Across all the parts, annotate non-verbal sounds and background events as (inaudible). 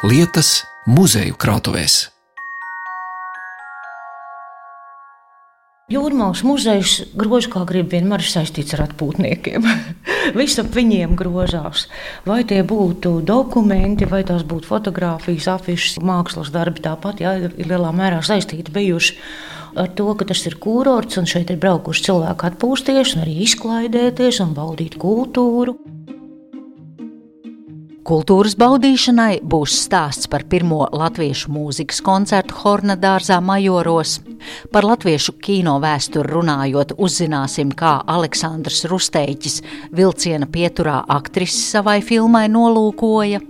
lietas muzeju krātuvēs. Jūrmālas muzejs grož kā grib, vienmēr ir saistīts ar atpūtniekiem. (laughs) Viss ap viņiem grožās. Vai tie būtu dokumenti, vai tās būtu fotografijas, afišas, mākslas darbi, tāpat jā, ir lielā mērā saistīti bijuši ar to, ka tas ir kurorts un šeit ir braukuši cilvēki atpūsties, arī izklaidēties un baudīt kultūru. Kultūras baudīšanai būs stāsts par pirmo latviešu mūzikas koncertu Horna dārzā Majoros. Par latviešu kino vēsturi runājot, uzzināsim, kā Aleksandrs Rusteiķis vilciena pieturā aktrisi savai filmai nolūkoja.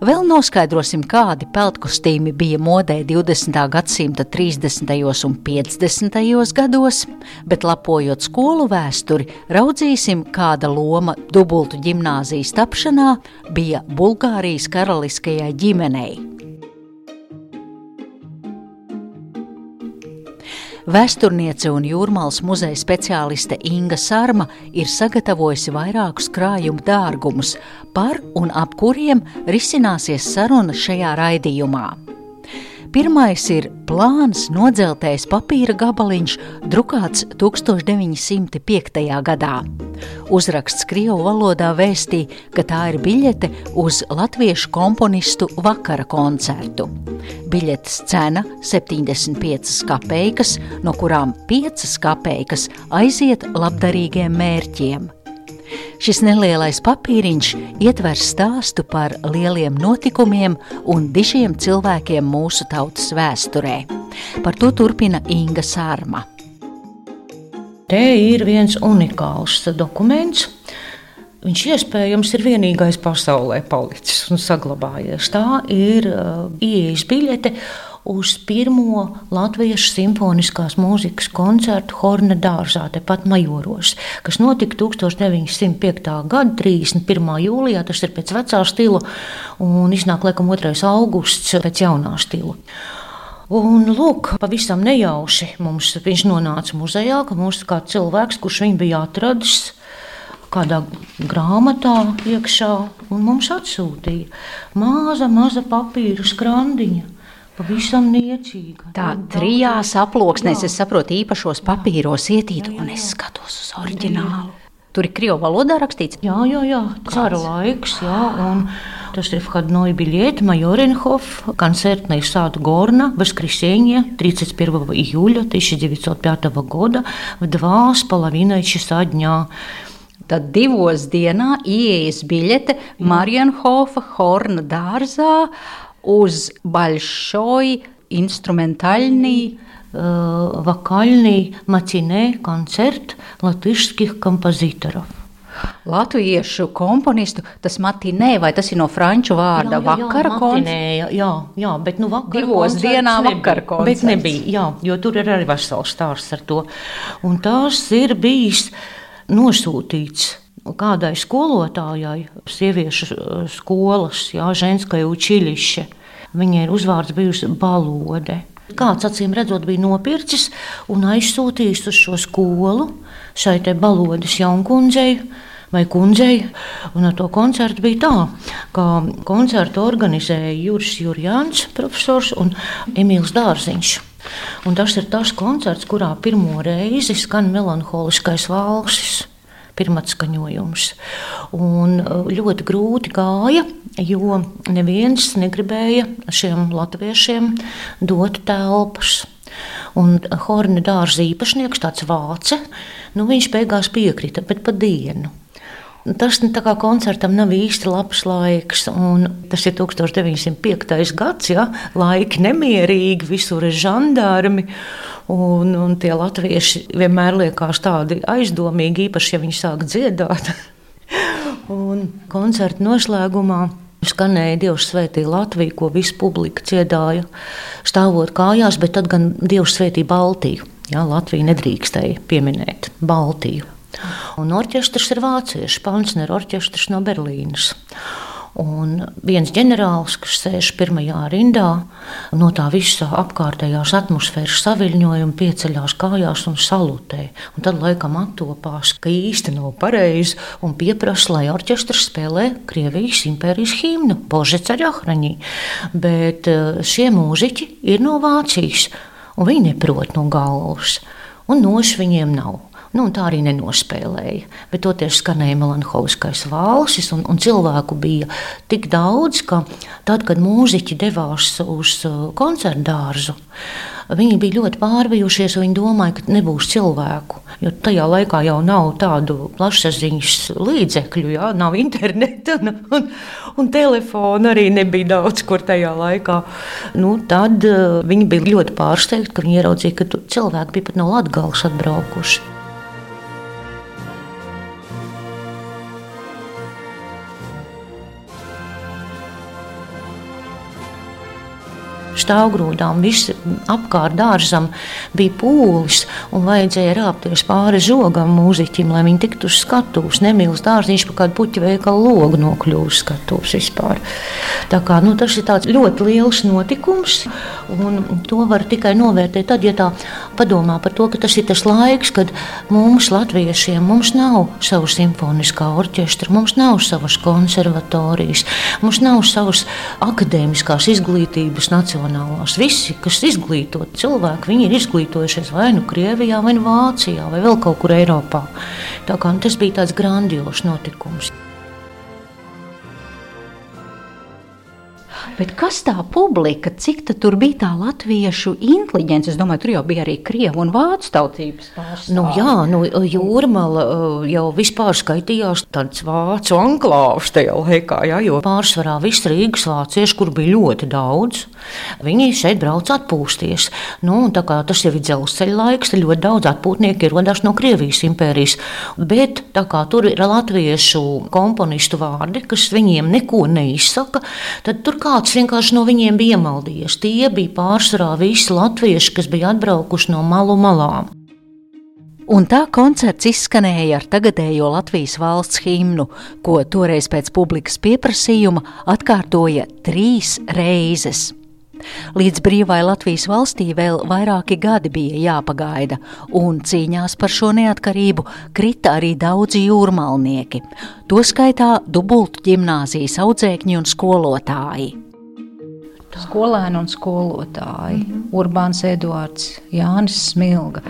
Vēl noskaidrosim, kādi peltkostīmi bija modē 20. gadsimta 30. un 50. gados, bet lapojot skolu vēsturi, raudzīsim, kāda loma dubultu ģimnāzijas tapšanā bija Bulgārijas karaliskajai ģimenei. Vēsturniece un jūrmālas muzeja speciāliste Inga Sārma ir sagatavojusi vairākus krājumu dārgumus, par un ap kuriem risināsies saruna šajā raidījumā. Pirmais ir plāns nodzeltais papīra gabaliņš, drukāts 1905. gadā. Uzraksts Krievu valodā vēstīja, ka tā ir biļete uz latviešu komponistu vakara koncertu. Biļetes cena - 75 kapeikas, no kurām 5 kapeikas aiziet labdarīgiem mērķiem. Šis nelielais papīriņš ietver stāstu par lieliem notikumiem un dižiem cilvēkiem mūsu tautas vēsturē. Par to turpina Inga Sārma. Te ir viens unikāls dokuments. Viņš iespējams ir vienīgais pasaulē palicis un saglabājies. Tā ir uh, ieejas biļete uz pirmo latviešu simfoniskās mūzikas koncertu Horna dārzā, tepat Majoros, kas notika 1905. gada 31. jūlijā. Tas ir pēc vecā stila un iznāk laikam 2. augusts pēc jaunā stila. Un, lūk, pavisam nejauši mums viņš nonāca muzejā, ka mums kāds cilvēks, kurš viņu bija atradis, kādā grāmatā iekšā, un mums atsūtīja maza, maza papīra skrandiņa Pavisam niecīga. Tā trijās aploksnēs, es saprotu, īpašos papīros ietīt, un es skatos uz oriģinālu. Tur ir krievu valodā rakstīts. Jā, jā, jā. cara laiks. Jā, un tas ir входной билет Майоренхоф, концертный сад Горна, воскресенье 31 июля 1905 года в два с половиной часа дня. Tad divos dienā ieejas biļete Marienhofa Horna dārzā uz Большой инструментальный вокальный матине концерт латышских композиторов. Latviešu komponistu, tas matinē, vai tas ir no franču vārda jā, jā, vakara koncerts? Jā, jā, bet nu vakara Divos dienā vakara koncerts. Bet nebija, jā, jo tur ir arī vesels stāsts ar to. Un tās ir bijis nosūtīts kādai skolotājai, sieviešu skolas, Jā, Ženskai Učilišai. Viņai ir uzvārds bijusi balode. Kāds acīm redzot, bija nopircis un aizsūtījis uz šo skolu šai balodas jaunkundzei vai kundzei. Un ar to koncertu bija tā, ka koncertu organizēja Juris Jurjāns, profesors un Emīls Dārziņš. Un tas ir tas koncerts, kurā pirmo reizi skan melanholiskais valsis pirmatskaņojums. Un uh, ļoti grūti gāja, jo neviens negribēja šiem latviešiem dot telpas. Un Horna dārza īpašnieks, tāds vācis, nu, viņš beigās piekrita, bet pa dienu. Tas nu, kā koncertam nav īsti labs laiks. Tas ir 1905. gads, ja laiki nemierīgi, visur ir žandarmi. Un, un tie latvieši vienmēr liekas tādi aizdomīgi, īpaši, ja viņi sāk dziedāt. (laughs) un koncerta noslēgumā skanēja Dievs svētī Latviju, ko visa publika dziedāja, stāvot kājās, bet tad gan Dievs svētī Baltiju. Jā, Latvija nedrīkstēja pieminēt Baltiju. Un orķestris ir vāciešu, Pansner orķestris no Berlīnas. Un viens ģenerālis, kas sēž pirmajā rindā, no tā visa apkārtējās atmosfēras saviņojuma pieceļās kājās un salutē. Un tad laikam attopās, ka īsti nav pareizi un pieprasa, lai orķestris spēlē Krievijas impērijas himnu Božecaļahraņī. Bet eh, šie mūziķi ir no Vācijas, un viņi neprot no galvas, un noši viņiem nav. Nu, tā arī nenospēlēja. Bet toties skanēja melanholiskais valsis, un, un cilvēku bija tik daudz, ka tad, kad mūziķi devās uz uh, koncertu dārzu, viņi bija ļoti pārbijušies. Viņi domāja, ka nebūs cilvēku. Jo tajā laikā jau nav tādu plašsaziņas līdzekļu, jā, nav interneta (laughs) un, un, un telefona arī nebija daudz, kur tajā laikā. Nu, tad uh, viņi bija ļoti pārsteigti, ka viņi ieraudzīja, ka cilvēki bija pat no Latvijas atbraukuši. Stāvgrūdām, visi apkārt dārzam bija pūlis un vajadzēja rāpties pāri žogam mūziķim, lai viņi tiktu uz skatuves. Nemīlis dārziņš pa kādu puķu veikalu logu nokļūst skatuves vispār. Tā kā, nu, tas ir tāds ļoti liels notikums un to var tikai novērtēt tad, ja tā padomā par to, ka tas ir tas laiks, kad mums latviešiem mums nav savu simfoniskā orķestra, mums nav savas konservatorijas, mums nav savas akadēmiskās izglītības nacionālās nacionālās. Visi, kas ir izglītoti cilvēki, viņi ir izglītojušies vai nu Krievijā, vai nu Vācijā, vai vēl kaut kur Eiropā. Tā kā, nu, tas bija tāds grandios notikums. Bet kas tā publika, cik tur bija tā latviešu inteliģence? Es domāju, tur jau bija arī krievu un vācu tautības pārstāvji. Nu, jā, nu, jūrmala uh, jau vispār skaitījās tāds vācu anklāvs tajā laikā, jā, jo pārsvarā viss Rīgas vācieši, kur bija ļoti daudz, viņi šeit brauc atpūsties. Nu, tā kā tas jau ir dzelzceļa laiks, tad ļoti daudz atpūtnieku ierodās no Krievijas impērijas. Bet tā kā tur ir latviešu komponistu vārdi, kas viņiem neko neizsaka, tad tur kāds Kāds vienkārši no viņiem bija iemaldījies. Tie bija pārsvarā visi latvieši, kas bija atbraukuši no malu malām. Un tā koncerts izskanēja ar tagadējo Latvijas valsts himnu, ko toreiz pēc publikas pieprasījuma atkārtoja trīs reizes. Līdz brīvai Latvijas valstī vēl vairāki gadi bija jāpagaida, un cīņās par šo neatkarību krita arī daudzi jūrmalnieki, toskaitā dubultu ģimnāzijas audzēkņi un skolotāji skolēni un skolotāji. Mm -hmm. Urbāns Eduards, Jānis Smilga.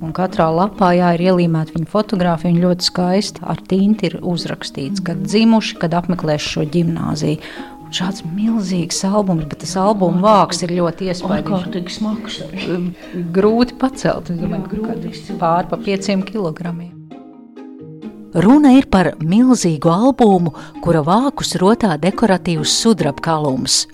Un katrā lapā jā, ir ielīmēta viņa fotografija. Viņa ļoti skaisti ar tinti ir uzrakstīts, kad dzimuši, kad apmeklējuši šo gimnāziju. Un šāds milzīgs albums, bet tas albuma vāks ir ļoti iespaidīgs. smags. Grūti pacelt, domāju, pār pa pieciem kilogramiem. Runa ir par milzīgu albumu, kura vākus rotā dekoratīvs sudrabkalums.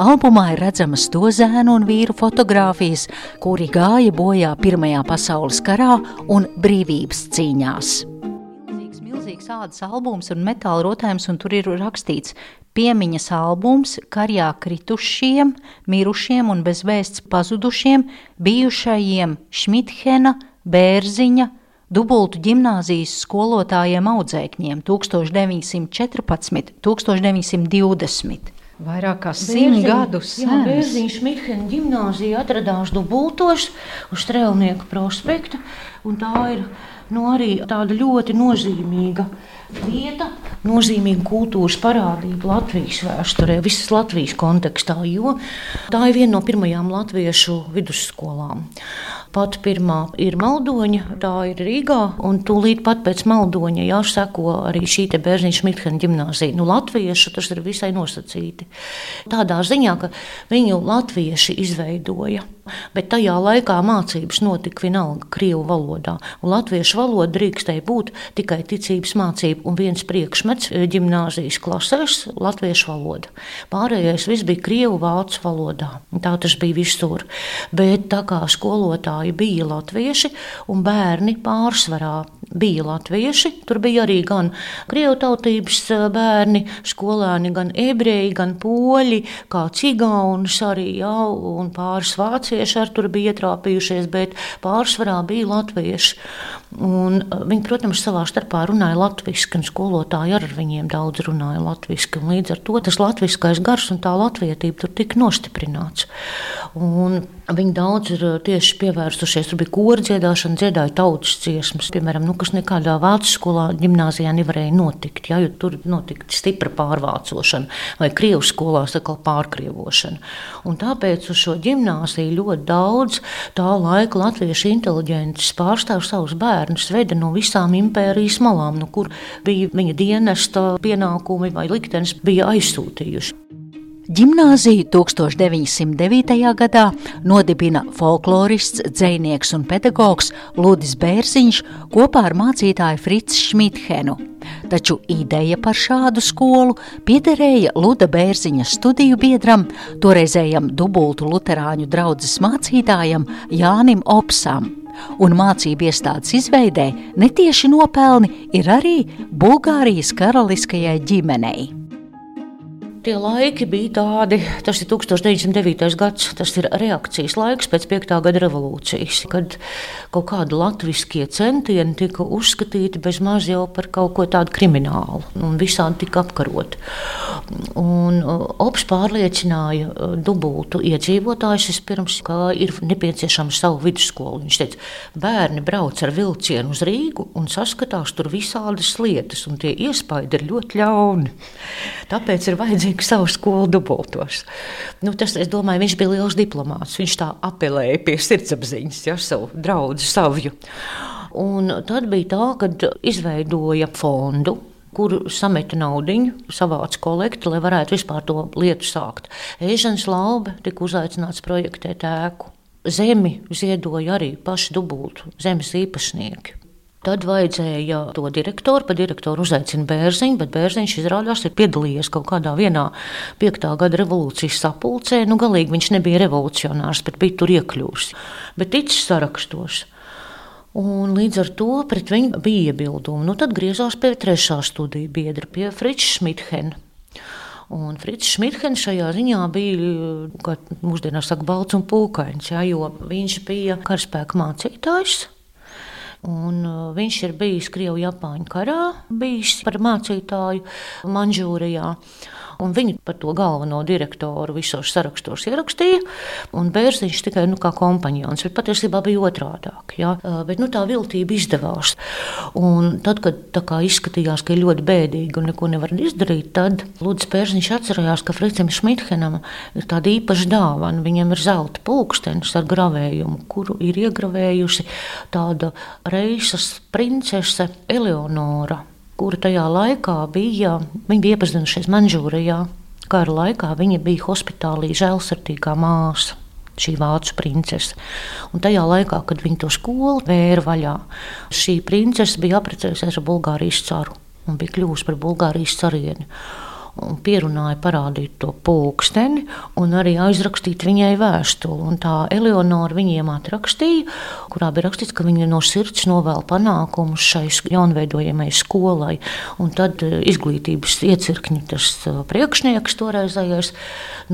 Albumā ir redzamas to zēnu un vīru fotogrāfijas, kuri gāja bojā Pirmajā pasaules karā un brīvības cīņās. Milzīgs, milzīgs ādas albums un metāla rotājums, un tur ir rakstīts piemiņas albums karjā kritušiem, mirušiem un bez vēsts pazudušiem, bijušajiem Šmithena, Bērziņa, dubultu gimnāzijas skolotājiem audzēkņiem 1914, 1920. Vairāk kā simt gadus sen. Bērziņš Mihēna gimnāzija atradās dubultos uz Strelnieku prospekta, un tā ir nu, arī tāda ļoti nozīmīga vieta, nozīmīga kultūras parādība Latvijas vēsturē, visas Latvijas kontekstā, jo tā ir viena no pirmajām latviešu vidusskolām. Pat pirmā ir Maldoņa, tā ir Rīgā, un tūlīt pat pēc Maldoņa jāsako arī šī Bērziņš Mikhena ģimnāzija. Nu, latviešu tas ir visai nosacīti. Tādā ziņā, ka viņu latvieši izveidoja. Bet tajā laikā mācības notika vienalga krievu valodā. Latviešu valoda drīkstēja būt tikai ticības mācība un viens priekšmets gimnāzijas klasēs - latviešu valoda. Pārējais viss bija krievu vācu valodā. Tā tas bija visur. Bet tā kā skolotāji skolotāji bija latvieši un bērni pārsvarā bija latvieši. Tur bija arī gan krievu tautības bērni, skolēni, gan ebreji, gan poļi, kā cigaunis arī jau, un pāris vācieši ar tur bija ietrāpījušies, bet pārsvarā bija latvieši. Un viņi, protams, savā starpā runāja latviešu, un skolotāji ar viņiem daudz runāja latviešu. Līdz ar to tas latviskais gars un tā latvietība tur tika nostiprināts. Viņi daudz ir tieši pievērsušies. Tur bija kora dziedāšana, dziedāja tautas dziesmas, piemēram, nu, kas nekādā vācu skolā, gimnājā nevarēja notikt. Ja, tur notika stipra pārvācošana, vai krievu skolās atkal pārkrievošana. Un tāpēc uz šo gimnāziju ļoti daudz tā laika latviešu inteliģences pārstāv savus bērnus, veda no visām impērijas malām, no kur bija viņa dienesta pienākumi vai liktenis bija aizsūtījuši. Gimnāziju 1909. gadā nodibina folklorists, dzinieks un pedagogs Ludis Bērziņš kopā ar mācītāju Fritz Šmithenu. Taču ideja par šādu skolu piederēja Luda Bērziņa studiju biedram, toreizējam dubultu luterāņu draugas mācītājam Jānim Opsam. Un mācību iestādes izveidē netieši nopelni ir arī Bulgārijas karaliskajai ģimenei. Tie laiki bija tādi, tas ir 1909. gads, tas ir reakcijas laiks pēc 5. gada revolūcijas, kad kaut kādi latviskie centieni tika uzskatīti bezmaz jau par kaut ko tādu kriminālu, un visādi tika apkaroti. Un Ops pārliecināja dubultu iedzīvotājus vispirms, ka ir nepieciešama savu vidusskolu. Viņš teica, bērni brauc ar vilcienu uz Rīgu un saskatās tur visādas lietas, un tie iespaidi ir ļoti ļauni. Tāpēc ir vajadzīgi vajag savu skolu dubultos. Nu, tas, es domāju, viņš bija liels diplomāts. Viņš tā apelēja pie sirdsapziņas, ja savu draugu savju. Un tad bija tā, ka izveidoja fondu, kur sameta naudu, savāca kolekti, lai varētu vispār to lietu sākt. Ežens Laube tika uzaicināts projektēt ēku. Zemi ziedoja arī paši dubultu zemes īpašnieki. Tad vajadzēja to direktoru, pa direktoru uzaicina Bērziņu, bet Bērziņš izrādās ir piedalījies kaut kādā vienā piektā gada revolūcijas sapulcē. Nu, galīgi viņš nebija revolucionārs, bet bija tur iekļūs, bet ticis sarakstos. Un līdz ar to pret viņu bija iebildumi. Nu, tad griezās pie trešā studiju biedra, pie Frits Šmithena. Un Frits Šmithens šajā ziņā bija, kā mūsdienās saka, balts un pūkains, ja, jo viņš bija karaspēka mācītājs. Un, uh, viņš ir bijis Krievijas-Japāņu karā, bijis par mācītāju Manžūrijā. Un viņi par to galveno direktoru visos sarakstos ierakstīja, Bērziņš tikai nu, kā kompanjons. Bet patiesībā bija otrādāk. Ja? Bet nu, tā viltība izdevās. Un tad, kad izskatījās, ka ir ļoti bēdīgi un neko nevar izdarīt, tad Lūdzu Bērziņš atcerējās, ka Fricam Šmithenam ir tāda īpaša dāvana. Viņam ir zelta pulkstenis ar gravējumu, kuru ir iegravējusi tāda reizes princese Eleonora kura tajā laikā bija, viņa bija iepazinušies Manžūrijā. Kara laikā viņa bija hospitālī žēlsirdīgā māsa šī vācu princese. Un tajā laikā, kad viņa to skolu vēra vaļā, šī princese bija apprecējusies ar Bulgārijas caru un bija kļuvusi par Bulgārijas carieni un pierunāja parādīt to pulksteni un arī aizrakstīt viņai vēstuli. Un tā Eleonora viņiem atrakstīja, kurā bija rakstīts, ka viņa no sirds novēl panākumus šai jaunveidojamai skolai. Un tad eh, izglītības iecirkņi tas eh, priekšnieks toreizējais,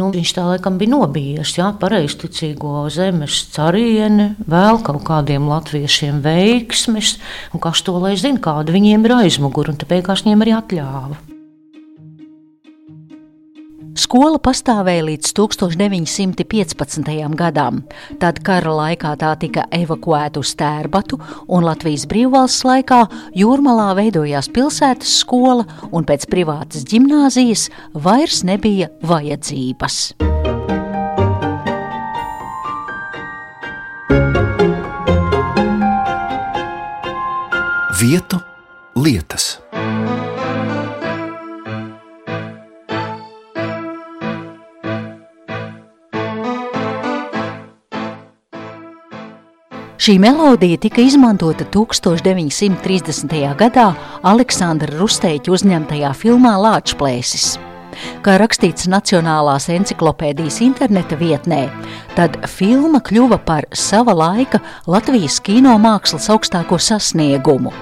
nu, viņš tā laikam bija nobijies, jā, pareizticīgo zemes carieni, vēl kaut kādiem latviešiem veiksmes, un kas to lai zina, kāda viņiem ir aizmugura, un te beigās viņiem arī atļāva. Skola pastāvēja līdz 1915. gadam. Tad kara laikā tā tika evakuēta uz Tērbatu, un Latvijas brīvvalsts laikā Jūrmalā veidojās pilsētas skola, un pēc privātas gimnāzijas vairs nebija vajadzības. Vietu lietas. Šī melodija tika izmantota 1930. gadā Aleksandra Rusteiķa uzņemtajā filmā Lāčplēsis. Kā rakstīts Nacionālās encyklopēdijas interneta vietnē, tad filma kļuva par sava laika Latvijas kino mākslas augstāko sasniegumu.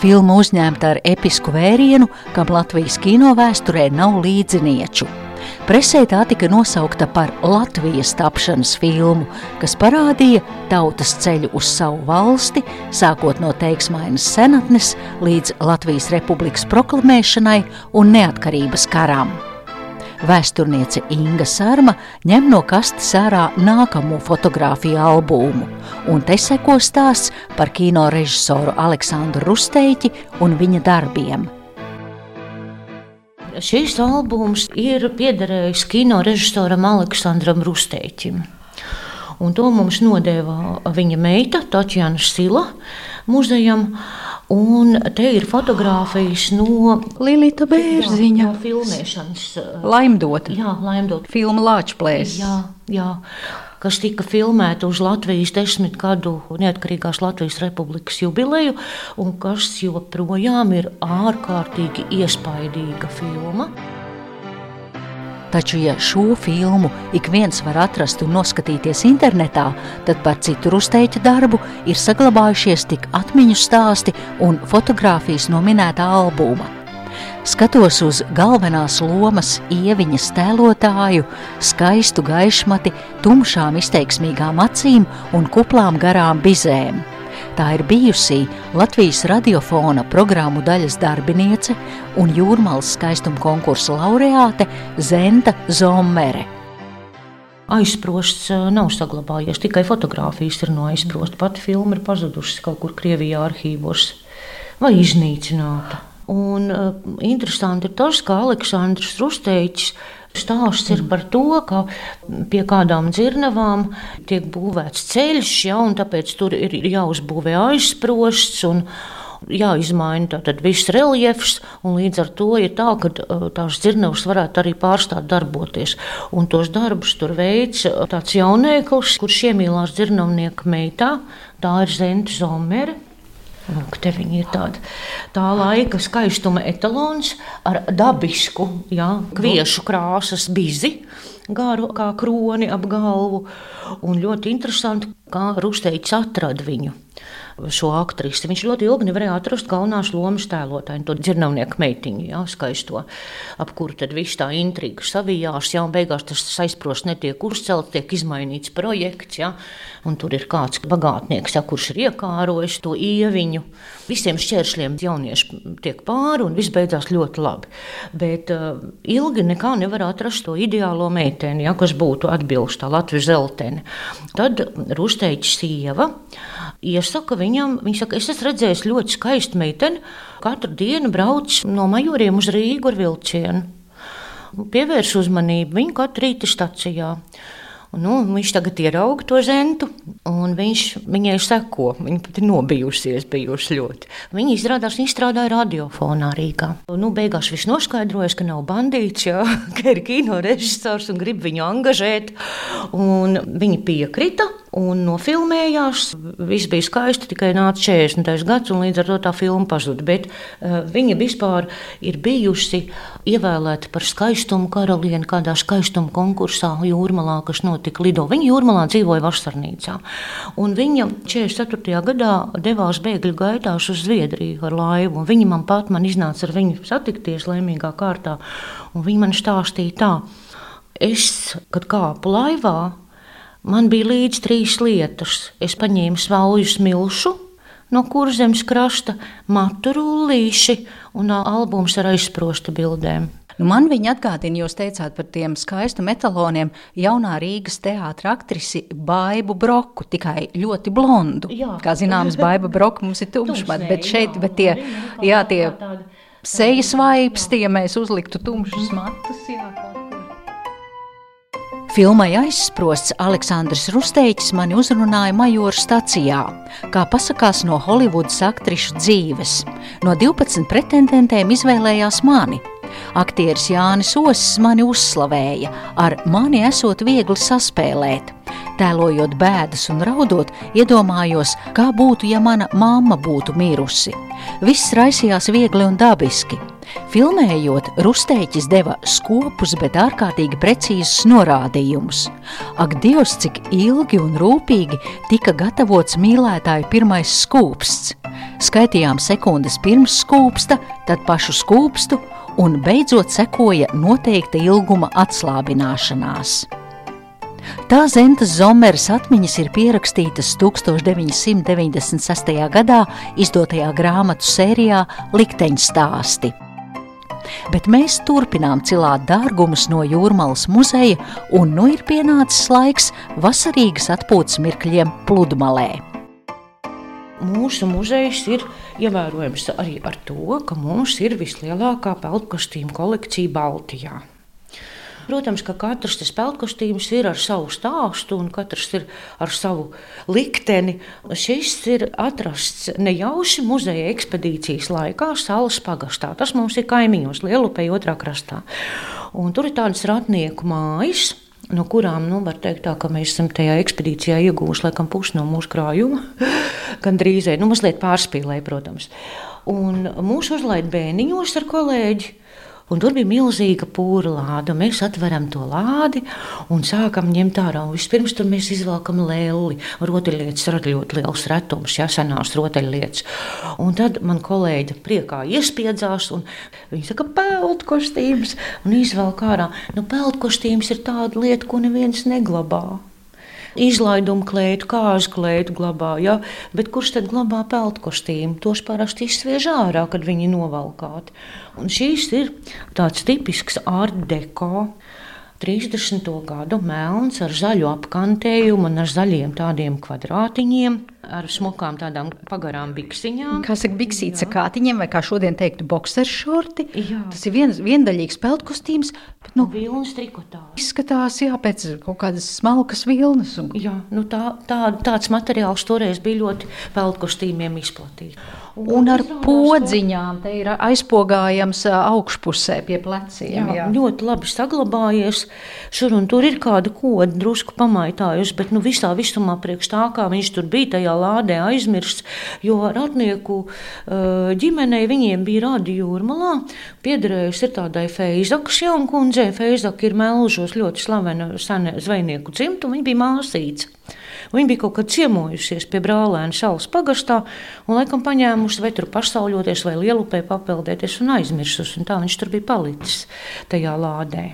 Filma uzņemta ar episku vērienu, kam Latvijas kino vēsturē nav līdzinieču. Presē tā tika nosaukta par Latvijas tapšanas filmu, kas parādīja tautas ceļu uz savu valsti, sākot no teiksmainas senatnes līdz Latvijas republikas proklamēšanai un neatkarības karam. Vēsturniece Inga Sārma ņem no kastes ārā nākamo fotografiju albumu, un te seko stāsts par kino režisoru Aleksandru Rusteiķi un viņa darbiem – Šis albums ir piederējis kino režisoram Aleksandram Rusteiķim. Un to mums nodeva viņa meita, Tatjana Sila, muzejam. Un te ir fotografijas no Lilita Bērziņa. Jā, filmēšanas. Laimdota. Jā, laimdota. Filma Lāčplēs. Jā, jā kas tika filmēta uz Latvijas desmit gadu neatkarīgās Latvijas republikas jubileju, un kas joprojām ir ārkārtīgi iespaidīga filma. Taču, ja šo filmu ik viens var atrast un noskatīties internetā, tad par citu rusteiķa darbu ir saglabājušies tik atmiņu stāsti un fotografijas no minētā albuma. Skatos uz galvenās lomas ieviņas tēlotāju, skaistu gaišmati, tumšām izteiksmīgām acīm un kuplām garām bizēm. Tā ir bijusī Latvijas radiofona programmu daļas darbiniece un jūrmālas skaistuma konkursa laureāte Zenta Zomere. Aizsprosts eh, nav saglabājies, tikai fotografijas ir no aizsprosta. Pati filma ir pazudusi kaut kur Krievijā arhīvos vai iznīcināta. Un, uh, interesanti ir tas, ka Aleksandrs Rusteičs Stāsts ir par to, ka pie kādām dzirnavām tiek būvēts ceļš, ja, un tāpēc tur ir jāuzbūvē aizsprosts. Jāizmaina tātad viss reliefs, un līdz ar to ir tā, ka uh, tās dzirnavas varētu arī pārstāt darboties. Un tos darbus tur veids uh, tāds jaunēklis, kurš iemīlās dzirnavnieka meitā, tā ir Zenta Zomere. Lūk, te viņi ir tādi tā laika skaistuma etalons ar dabisku, jā, kviešu krāsas bizi, garu kā kroni ap galvu. Un ļoti interesanti, kā Rusteicis atrada viņu šo aktrisi. Viņš ļoti ilgi nevarēja atrast galvenās lomas tēlotāju, to dzirnavnieku meitiņu, jā, skaisto, ap kuru tad viss tā intriga savijās, jā, un beigās tas aizprost netiek uzcelts, tiek izmainīts projekts, jā, un tur ir kāds bagātnieks, jā, kurš ir iekārojis to ieviņu. Visiem šķēršļiem jaunieši tiek pāri, un viss beidzās ļoti labi. Bet uh, ilgi nekā nevar atrast to ideālo meiteni, jā, kas būtu atbilsta Latvijas zelteni. Tad Rusteičs sieva iesaka viņam, viņš saka, es esmu redzējis ļoti skaistu meiteni, katru dienu brauc no majoriem uz Rīgu ar vilcienu. Pievērs uzmanību viņu katru rīta stacijā. Nu, viņš tagad ierauga to zentu, un viņš viņai seko. Viņa pat ir nobijusies, bijusi ļoti. Viņa izrādās, viņa strādāja radiofonā Rīgā. Nu, beigās viņš noskaidroja, ka nav bandīts, jā, (laughs) ka ir kino režisors un grib viņu angažēt. Un viņa piekrita un nofilmējās. Viss bija skaisti, tikai nāca 40. gads, un līdz ar to tā filma pazuda. Bet uh, viņa vispār ir bijusi ievēlēta par skaistumu karalieni kādā skaistuma konkursā Jūrmalā, kas notika Lido. Viņa Jūrmalā dzīvoja vasarnīcā. Un viņa 44. gadā devās bēgļu gaitās uz Zviedriju ar laivu. Viņa man pat man iznāca ar viņu satikties laimīgā kārtā, viņa man stāstīja tā. Es, kad kāpu laivā, Man bija līdzi trīs lietas. Es paņēmu svauju smilšu no kurzemes krasta, matu rullīši un albums ar aizsprosta bildēm. Nu, man viņa atgādina, jūs teicāt par tiem skaistiem metāloniem, jaunā Rīgas teātris aktrisi Baibu Broku, tikai ļoti blondu. Jā. Kā zināms, Baiba Broka mums ir tumšmata, bet šeit jā, bet tie, jā, tie sejas vaipsti, ja mēs uzliktu tumšus matus. Jā. Filmai aizsprosts Aleksandrs Rusteiķis mani uzrunāja Majora stacijā, kā pasakās no Holivudas aktrišu dzīves. No 12 pretendentēm izvēlējās mani. Aktieris Jānis Osis mani uzslavēja, ar mani esot viegli saspēlēt. Tēlojot bēdas un raudot, iedomājos, kā būtu, ja mana mamma būtu mirusi. Viss raisījās viegli un dabiski. Filmējot, Rustēķis deva skopus, bet ārkārtīgi precīzus norādījumus. Ak, Dievs, cik ilgi un rūpīgi tika gatavots mīlētāju pirmais skūpsts. Skaitījām sekundes pirms skūpsta, tad pašu skūpstu, un beidzot sekoja noteikta ilguma atslābināšanās. Tā Zentas Zomeras atmiņas ir pierakstītas 1996. gadā izdotajā grāmatu sērijā Likteņu stāsti. Bet mēs turpinām cilāt dārgumus no Jūrmālas muzeja, un nu ir pienācis laiks vasarīgas atpūtas mirkļiem pludmalē. Mūsu muzejs ir ievērojams arī ar to, ka mums ir vislielākā peldkostīmu kolekcija Baltijā. Protams, ka katrs tas peldkostīms ir ar savu stāstu un katrs ir ar savu likteni. Šis ir atrasts nejauši muzeja ekspedīcijas laikā Salas pagastā. Tas mums ir kaimiņos, Lielupē otrā krastā. Un tur ir tādas ratnieku mājas, no kurām, nu, var teikt, tā, ka mēs esam tajā ekspedīcijā ieguvuši laikam pusi no mūsu krājuma. (laughs) Gan drīzāk, nu, mazliet pārspīlēja, protams. Un mūsu uzlaid bēniņos ar kolēģi. Un tur bija milzīga pūra lāde. Mēs atveram to lādi un sākam ņemt ārā. Vispirms tur mēs izvelkam lēli. Rotaļlietas ir ļoti liels retums, ja senās rotaļlietas. Un tad man kolēģi priekā iespiedzās, un viņi saka, peldu kostīms, un izvelk ārā. Nu, peldu kostīms ir tāda lieta, ko neviens neglabā izlaidumu klētu, kāzu klētu glabā. Ja? Bet kurš tad glabā peltu kostīmu? Tos parasti izsviež ārā, kad viņi novalkāti. Un šīs ir tāds tipisks art deko. 30. gadu melns ar zaļu apkantējumu un ar zaļiem tādiem kvadrātiņiem ar smukām tādām pagarām biksiņām. Kā saka, biksītes ar kātiņiem, vai kā šodien teiktu, boxeršorti. Jā. Tas ir viens, viendaļīgs peltkostīms. Bet, nu, vilnas trikotā. Izskatās, jā, pēc kaut kādas smalkas vilnas. Un... Jā, nu tā, tā, tāds materiāls toreiz bija ļoti peltkostīmiem izplatīts. Un, un ar podziņām te ir aizpogājams augšpusē pie pleciem. Jā, jā. ļoti labi saglabājies. Šur un tur ir kāda koda drusku pamaitājusi, bet nu visā visumā priekš tā, kā viņš tur bija tajā lādē aizmirsts, jo radnieku uh, ģimenei viņiem bija rādi jūrmalā, piederējis ir tādai Feizakas jaunkundzei. Feizaka ir melžos ļoti slavena sene zvejnieku dzimta, viņa bija māsīca. Viņa bija kaut kad ciemojusies pie brālēna salas pagastā un laikam paņēmusi vai tur pašsauļoties vai lielupē papeldēties un aizmirsusi. Un tā viņš tur bija palicis tajā lādē.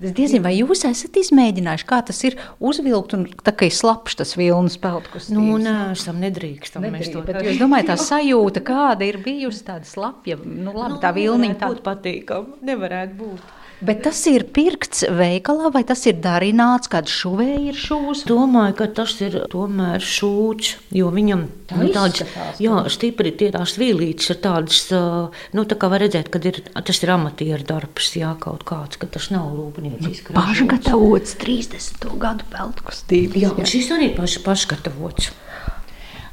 Es diezinu, vai jūs esat izmēģinājuši, kā tas ir uzvilkt un tā kā ir slapjš tas vilnas peltkus? Nu, nē, esam nedrīkstam Nedrīk, mēs to darīt. Es domāju, tā sajūta, kāda ir bijusi tāda slapja, nu labi, nu, tā vilniņa. Tā būtu patīkama, nevarētu būt. Bet tas ir pirkts veikalā, vai tas ir darināts, kad šuvēja ir šūs? Domāju, ka tas ir tomēr šūts, jo viņam tā nu, tāds, jā, stipri tie tās vīlītes ir tādas, nu, tā kā var redzēt, ka ir, tas ir amatieru darbs, jā, kaut kāds, ka tas nav rūpniecisks. Pašgatavots 30. gadu peltkustības. Jā, jā, šis arī paš, pašgatavots.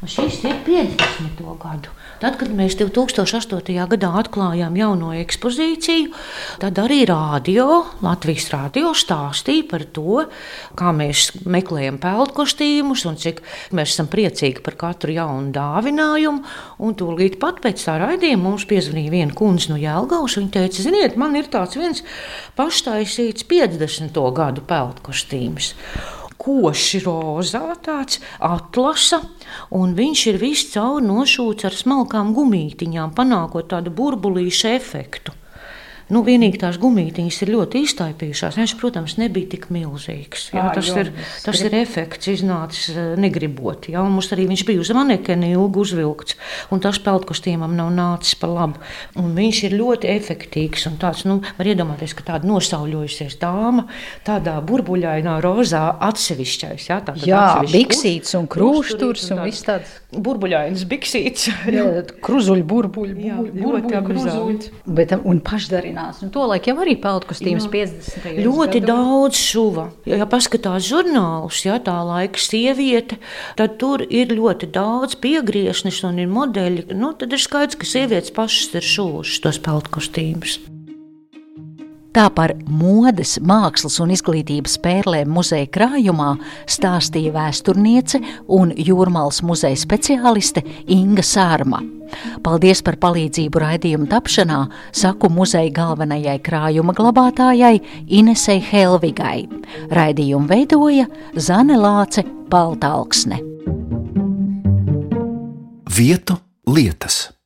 Šis ir 50. gadu. Tad, kad mēs 2008. gadā atklājām jauno ekspozīciju, tad arī rādio, Latvijas rādio stāstīja par to, kā mēs meklējam peldkostīmus un cik mēs esam priecīgi par katru jaunu dāvinājumu. Un tūlīt pat pēc tā raidījuma mums piezvanīja viena kundze no Jēlgavas. Viņa teica, ziniet, man ir tāds viens paštaisīts 50. gadu peldkostīms koši rozā, tāds atlasa, un viņš ir viss caur nošūts ar smalkām gumītiņām, panākot tādu burbulīšu efektu. Nu, vienīgi tās gumītiņas ir ļoti iztaipījušās. Viņš, protams, nebija tik milzīgs. Jā, tas, ir, tas ir efekts, iznācis eh, negribot. Jā, mums arī viņš bija uz manekeni ilgi uzvilkts, un tas peldkostīmam nav nācis par labu. Un viņš ir ļoti efektīvs un tāds, nu, var iedomāties, ka tāda nosauļojusies dāma, tādā burbuļainā rozā atsevišķais. Jā, jā biksīts un krūšturs un, un viss tāds. Burbuļains biksīts. Kruzuļu (laughs) burbuļu. Jā, ļoti apgrozīt. Bet un pašdarīt turpinās. Un to laiku jau arī peldkostīms 50. gados. Ļoti gadu. daudz šuva. Ja paskatās žurnālus, ja tā laika sieviete, tad tur ir ļoti daudz piegriešņus un ir modeļi. Nu, tad ir skaidrs, ka sievietes pašas ir šuvušas tos peldkostīmus. Tā par modes, mākslas un izglītības pērlēm muzeja krājumā stāstīja vēsturniece un jūrmālas muzeja speciāliste Inga Sārma. Paldies par palīdzību raidījuma tapšanā, saku muzeja galvenajai krājuma glabātājai Inesei Helvigai. Raidījumu veidoja Zane Lāce Paltalksne. Vietu lietas.